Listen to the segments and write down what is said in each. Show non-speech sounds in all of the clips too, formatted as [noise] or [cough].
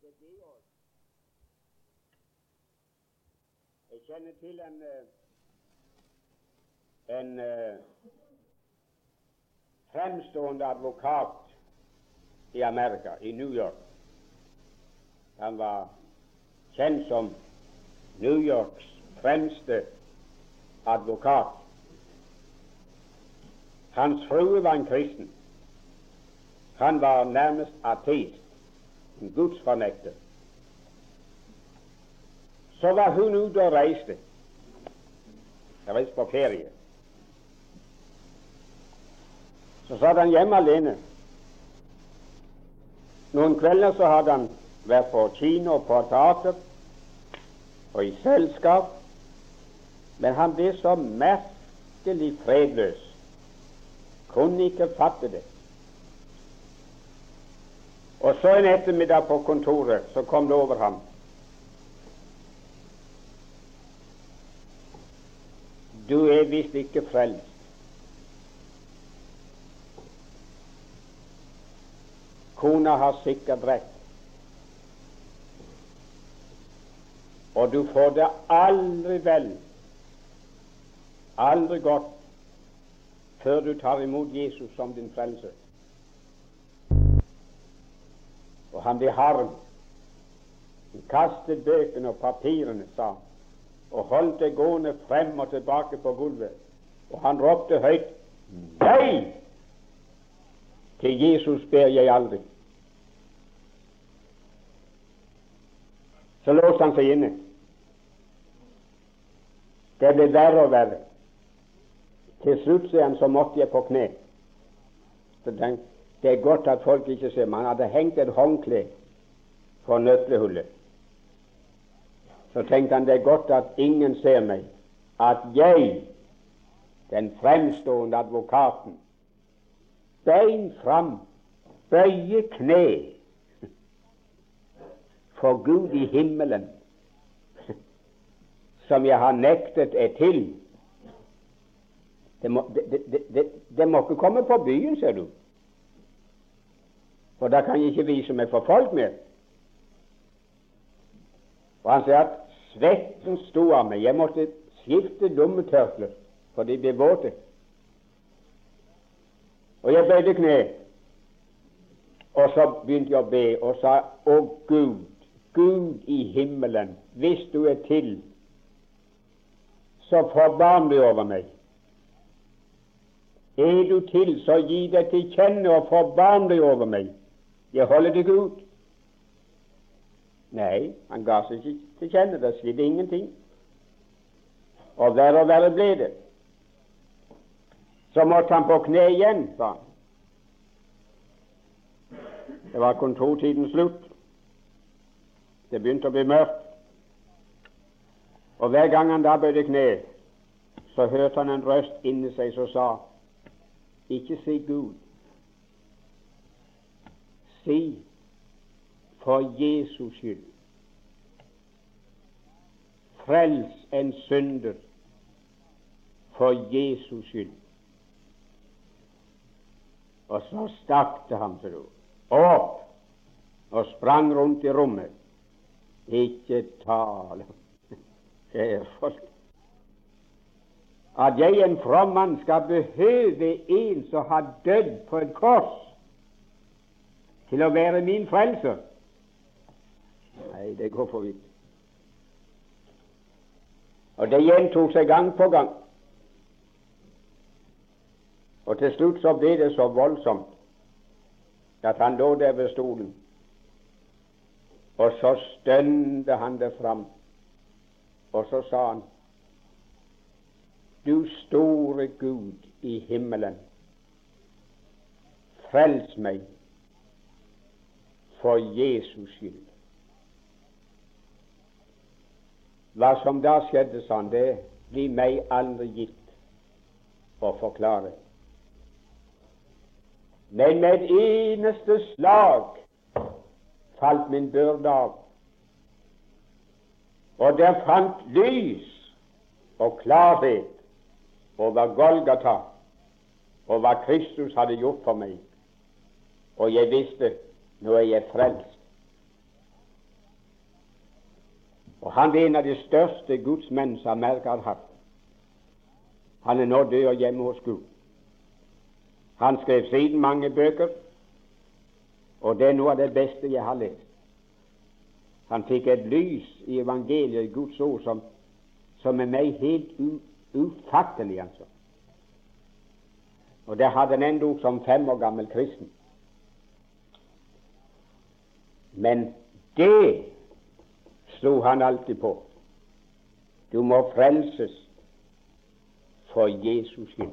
det er det. Jeg kjenner til en eh, en uh, fremstående advokat i Amerika, i New York. Han var kjent som New Yorks fremste advokat. Hans frue var en kristen. Han var nærmest ateist, gudsfornekter. Så var hun ute og reiste. Reiste på ferie. Så satt han hjemme alene. Noen kvelder så hadde han vært på kino og på teater og i selskap, men han ble så merkelig fredløs. Kunne ikke fatte det. Og så en ettermiddag på kontoret så kom det over ham. Du er visst ikke frelst. Kona har sikkert rett. Og du får det aldri vel, aldri godt, før du tar imot Jesus som din frelser. Han ble harm. Han kastet bøkene og papirene, sa han, og holdt det gående frem og tilbake på gulvet. Og han ropte høyt Nei! Til Jesus ber jeg aldri. Så låste han seg inne. Det ble verre og verre. Til slutt sier han, så måtte jeg på kne. Så tenkte det er godt at folk ikke ser meg. Han hadde hengt et håndkle for nøklehullet. Så tenkte han det er godt at ingen ser meg, at jeg, den fremstående advokaten, bein fram, bøye kne for Gud i himmelen, som jeg har nektet er til. Det må, det, det, det må ikke komme på byen, ser du. For da kan jeg ikke vise meg for folk mer. Og han sier at svetten sto av meg. Jeg måtte skifte lommetørklær, for de ble våte. Og jeg bøyde kne. Og så begynte jeg å be og sa Å Gud, Gud i himmelen, hvis du er til, så forbarm deg over meg. Er du til, så gi deg til kjenne og forbarm deg over meg. Jeg holder deg ut. Nei, han ga seg ikke til kjenne. Det skjedde ingenting. Og verre og verre ble det. Så måtte han på kne igjen, sa han. Det var kontortiden slutt. Det begynte å bli mørkt. Og hver gang han da bøyde kne, så hørte han en røst inni seg som sa Ikke si Gud, si for Jesus skyld. Frels en synder for Jesus skyld. Og så stakk det ham til opp og sprang rundt i rommet. Ikke tale, kjære folk, at jeg, en from mann, skal behøve en som har dødd på et kors til å være min frelser. Nei, det går for vidt. Og det gjentok seg gang på gang. Og til slutt så ble det så voldsomt at han lå der ved stolen, og så stønte han det fram, og så sa han Du store Gud i himmelen, frels meg for Jesus skyld. Hva som da skjedde, sånn, det blir meg aldri gitt å forklare. Men med eneste slag falt min byrde av. Og der fant lys og klarhet over Golgata og hva Kristus hadde gjort for meg. Og jeg visste nå er jeg frelst. Og han er en av de største gudsmenn som Amerika har hatt. Han er nå død og hjemme hos Gud. Han skrev siden mange bøker, og det er noe av det beste jeg har lest. Han fikk et lys i evangeliet, i Guds ord, som, som er meg helt ufattelig. altså. Og det hadde han endog som fem år gammel kristen. Men det slo han alltid på. Du må frelses for Jesus skyld.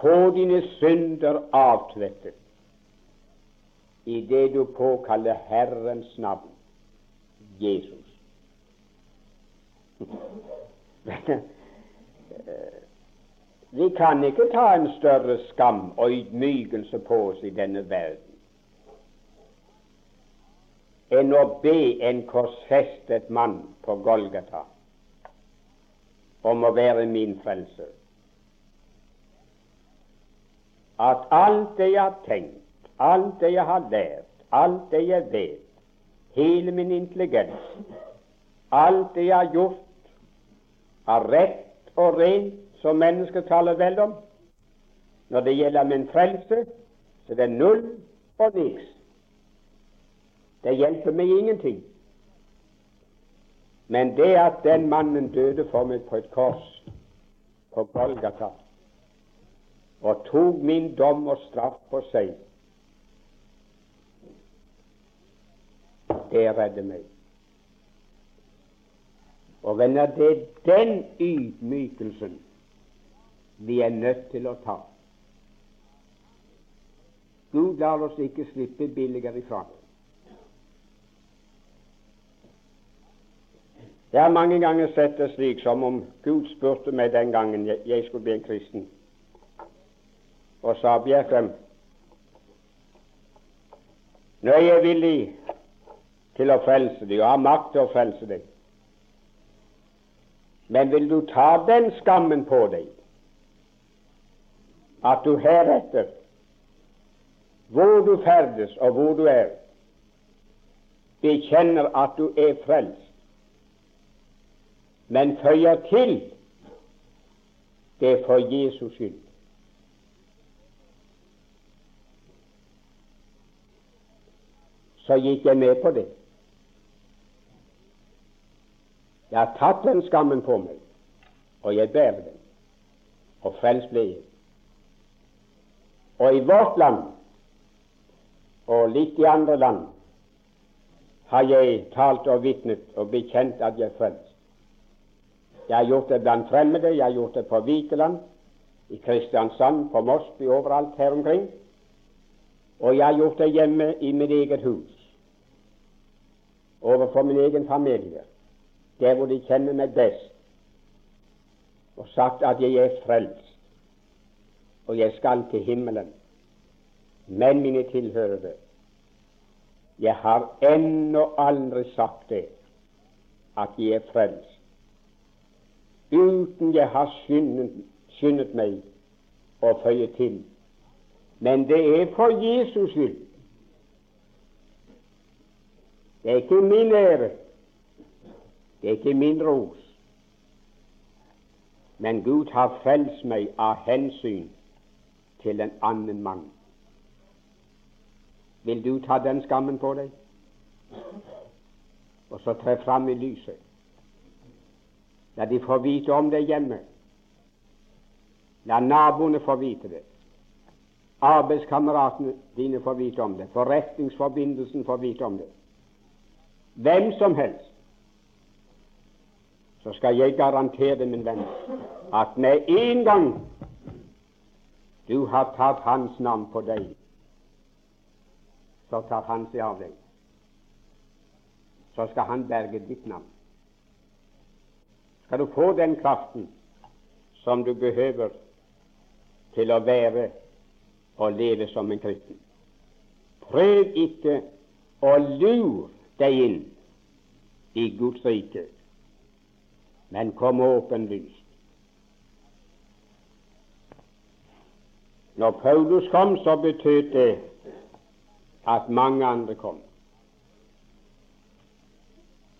Få dine synder avtvettet i det du påkaller Herrens navn, Jesus. [laughs] Vi kan ikke ta en større skam og ydmykelse på oss i denne verden enn å be en korsfestet mann på Golgata om å være min frelser. At alt det jeg har tenkt, alt det jeg har lært, alt det jeg vet, hele min intelligens, alt det jeg har gjort av rett og rent som mennesker taler vel om, når det gjelder min frelse, så det er null og niks. Det hjelper meg ingenting. Men det at den mannen døde for meg på et kors på Golgata og tok min dom og straff på seg, det redder meg. Og venner, det er den ydmykelsen vi er nødt til å ta. Gud lar oss ikke slippe billigere ifra Jeg har mange ganger sett det slik som om Gud spurte meg den gangen jeg skulle bli en kristen, og sa Bjerkrem, nå er jeg villig til å frelse deg og har makt til å frelse deg, men vil du ta den skammen på deg at du heretter, hvor du ferdes og hvor du er, bekjenner at du er frelst? Men føyer til det er for Jesus skyld. Så gikk jeg med på det. Jeg har tatt den skammen på meg, og jeg bærer den. Og frelst ble jeg. Og i vårt land, og litt i andre land, har jeg talt og vitnet og bekjent at jeg er frelst. Jeg har gjort det blant fremmede, jeg har gjort det på Vikeland, i Kristiansand, på Mosby, overalt her omkring. Og jeg har gjort det hjemme i mitt eget hus, overfor min egen familie, der hvor de kjenner meg best, og sagt at jeg er frelst, og jeg skal til himmelen. Men mine tilhørere, jeg har ennå aldri sagt det, at jeg er frelst uten jeg har skyndet, skyndet meg å føye til. Men det er for Jesus skyld. Det er ikke min ære, det er ikke min ros. Men Gud har frelst meg av hensyn til en annen mann. Vil du ta den skammen på deg, og så tre fram i lyset? La de få vite om det hjemme. La naboene få vite det. Arbeidskameratene dine får vite om det. Forretningsforbindelsen får vite om det. Hvem som helst. Så skal jeg garantere, min venn, at med en gang du har tatt hans navn på deg, så tar han seg av deg. Så skal han berge ditt navn skal du få den kraften som du behøver til å være og leve som en kristen. Prøv ikke å lure deg inn i Guds rike, men kom åpenlyst. Når Paulus kom, så betød det at mange andre kom.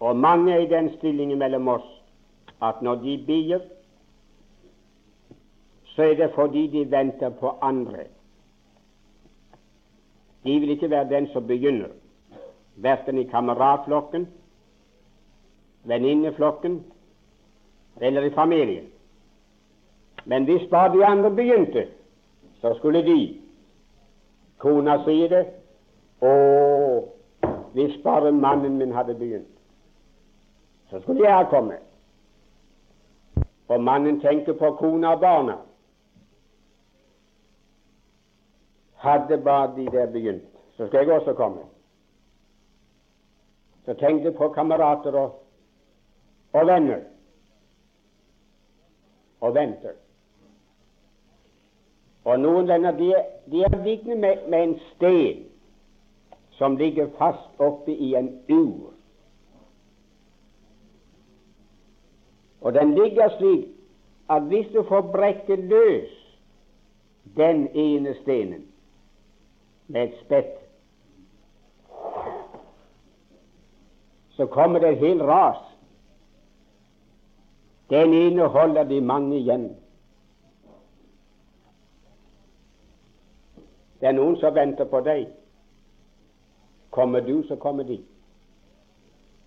Og mange i den stillingen mellom oss at når de bier, så er det fordi de venter på andre. De vil ikke være den som begynner, verken i kameratflokken, venninneflokken eller i familien. Men hvis bare de andre begynte, så skulle de. Kona sier det. Å, hvis bare mannen min hadde begynt, så skulle jeg ha kommet. Og mannen tenker på kona og barna. Hadde bare de der begynt, så skal jeg også komme. Så tenk på kamerater og, og venner og venter. Og noen venner de, de er lignende med, med, en sten som ligger fast oppe i en ur. Og den ligger slik at hvis du får brekke løs den ene stenen med et spett, så kommer det et helt ras. Den ene holder de mange igjen. Det er noen som venter på deg. Kommer du, så kommer de.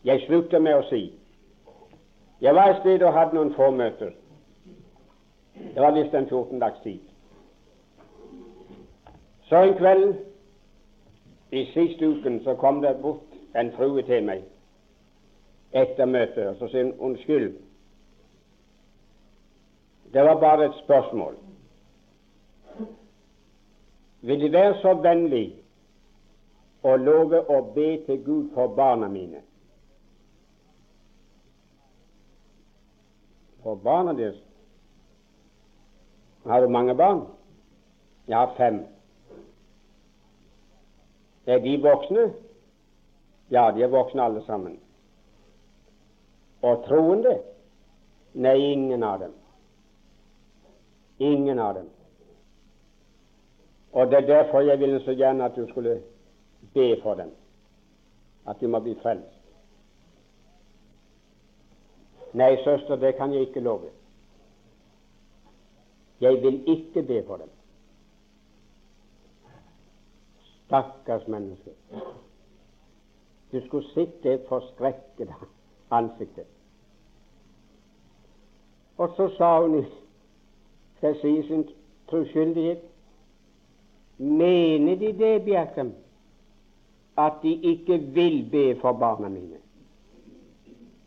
Jeg slutter med å si Jeg var et sted og hadde noen få møter. Det var visst en 14 dags tid. Så en kveld i siste uken så kom det bort en frue til meg etter møtet, og så sier hun unnskyld. Det var bare et spørsmål. Vil De være så vennlig å love å be til Gud for barna mine? For barna deres? Har du mange barn? Jeg har fem. Er de voksne? Ja, de er voksne alle sammen. Og troende? Nei, ingen av dem. Ingen av dem. Og Det er derfor jeg ville så gjerne at du skulle be for dem, at de må bli frelst. Nei, søster, det kan jeg ikke love. Jeg vil ikke be for dem. Stakkars menneske. Du skulle sett det forskrekkede ansiktet. Og så sa hun, skal si sin troskyldighet Mener de det, Bjerkreim, at de ikke vil be for barna mine?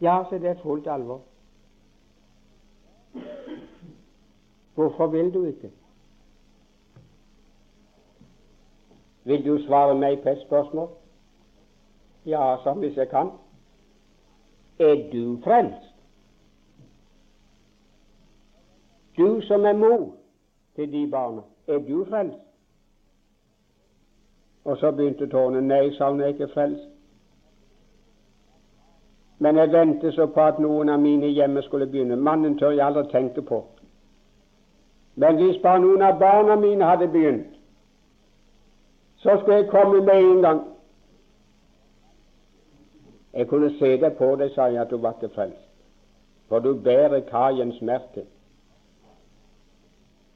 Ja, så det er fullt alvor. Hvorfor vil du ikke? Vil du svare meg på et spørsmål? Ja, som hvis jeg kan. Er du frelst? Du som er mor til de barna, er du frelst? Og så begynte tårnet. Nei, sa hun, jeg er ikke frelst. Men jeg ventet så på at noen av mine hjemme skulle begynne. Mannen tør jeg aldri tenke på. Men hvis bare noen av barna mine hadde begynt, så skulle jeg komme med en gang. Jeg kunne se det på deg, sa jeg, at du var ikke frelst. For du bærer Kajens smerte.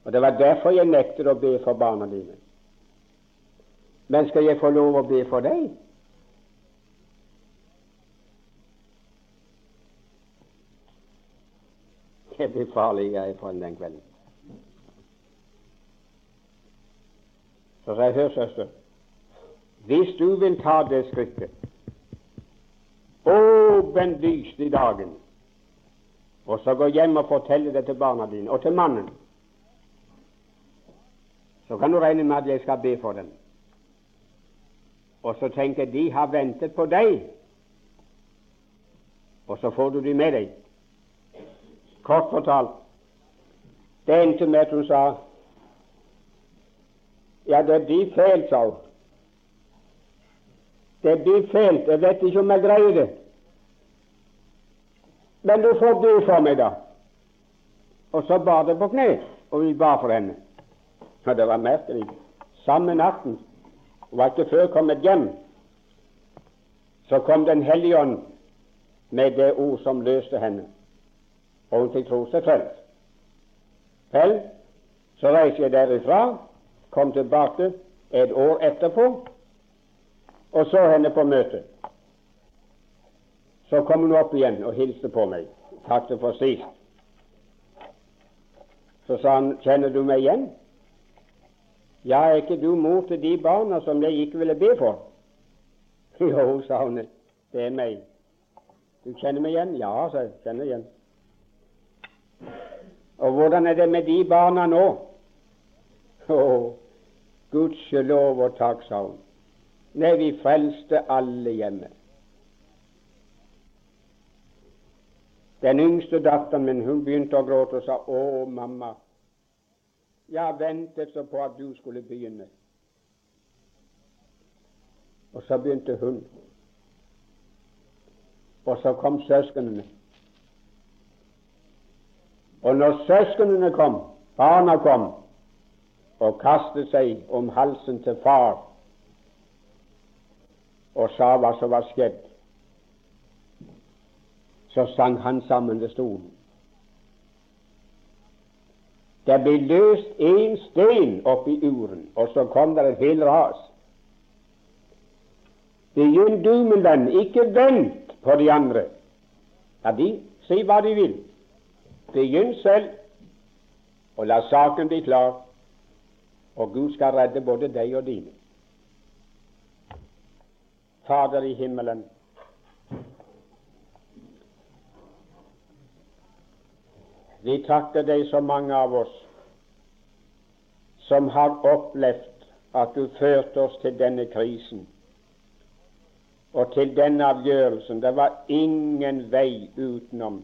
Og Det var derfor jeg nektet å be for barna dine. Men skal jeg få lov å be for deg? Det farlig jeg på den kvelden. Så sa jeg, hør, søster, hvis du vil ta det skrittet Åpen lyst i dagen, og så gå hjem og fortelle det til barna dine og til mannen, så kan du regne med at jeg skal be for dem. Og så tenker de har ventet på deg, og så får du de med deg. Kort fortalt, det endte med at hun sa ja, det blir feil, sa hun. Det blir feil, jeg vet ikke om jeg greier det. Men du får be for meg, da. Og så bar det på kne, og vi bar for henne. Og det var merkelig. Samme natten var ikke før kommet hjem. Så kom Den hellige ånd med det ord som løste henne, og hun fikk tro seg frelst. Vel, så reiste jeg derifra, kom tilbake et år etterpå, og så henne på møtet. Så kom hun opp igjen og hilste på meg. Takket for sist. Så sa han, 'Kjenner du meg igjen?' 'Ja, er ikke du mor til de barna som jeg ikke ville be for?' [laughs] 'Jo', sa hun, 'det er meg.' 'Du kjenner meg igjen?' 'Ja', sa jeg. 'Kjenner igjen'. Og hvordan er det med de barna nå? Å, gudskjelov og takk, sa hun. Nei, vi frelste alle hjemme. Den yngste datteren min hun begynte å gråte og sa 'Å, mamma, jeg ventet så på at du skulle begynne'. Og så begynte hun. Og så kom søsknene. Og når søsknene kom, barna kom, og kastet seg om halsen til far og sa hva som var skjedd, så sang han sammen ved stolen. Det ble løst én sten oppi uren, og så kom det et helt ras. Begynn du, min venn, ikke vent på de andre. Ja, de si hva de vil. Begynn selv, og la saken bli klar, og Gud skal redde både deg og dine. Fader i himmelen. Vi takker deg så mange av oss som har opplevd at du førte oss til denne krisen og til denne avgjørelsen. Det var ingen vei utenom.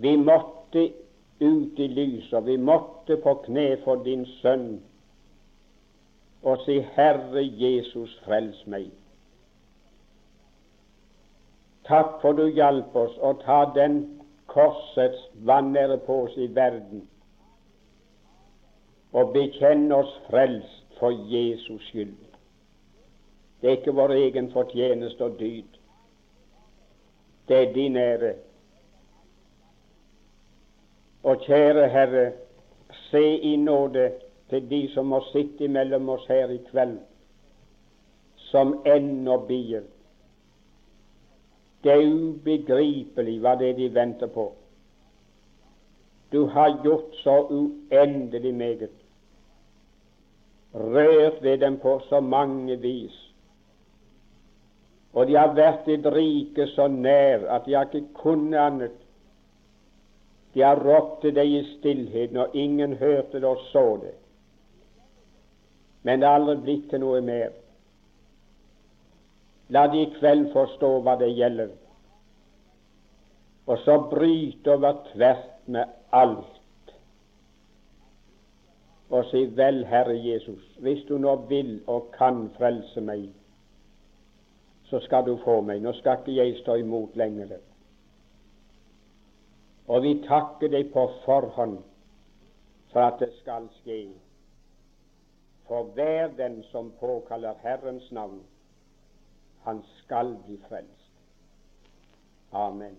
Vi måtte ut i lyset, vi måtte på kne for din sønn og si, Herre Jesus, frels meg. Takk for du hjalp oss å ta den korsets vanære på oss i verden og bekjenne oss frelst for Jesus skyld. Det er ikke vår egen fortjeneste og dyd. Det er din ære. Og kjære Herre, se i nåde til de som må sitte mellom oss her i kveld, som ennå bier. Det er ubegripelig hva det er de venter på. Du har gjort så uendelig meget. Rørt ved dem på så mange vis. Og de har vært ditt rike så nær at de har ikke kunnet annet de har ropt til deg i stillhet når ingen hørte det og så det. Men det har aldri blitt til noe mer. La de i kveld forstå hva det gjelder, og så bryte over tvert med alt og si vel, Herre Jesus, hvis du nå vil og kan frelse meg, så skal du få meg. Nå skal ikke jeg stå imot lenger. Og vi takker deg på forhånd for at det skal skje. For hver den som påkaller Herrens navn, han skal bli frelst. Amen.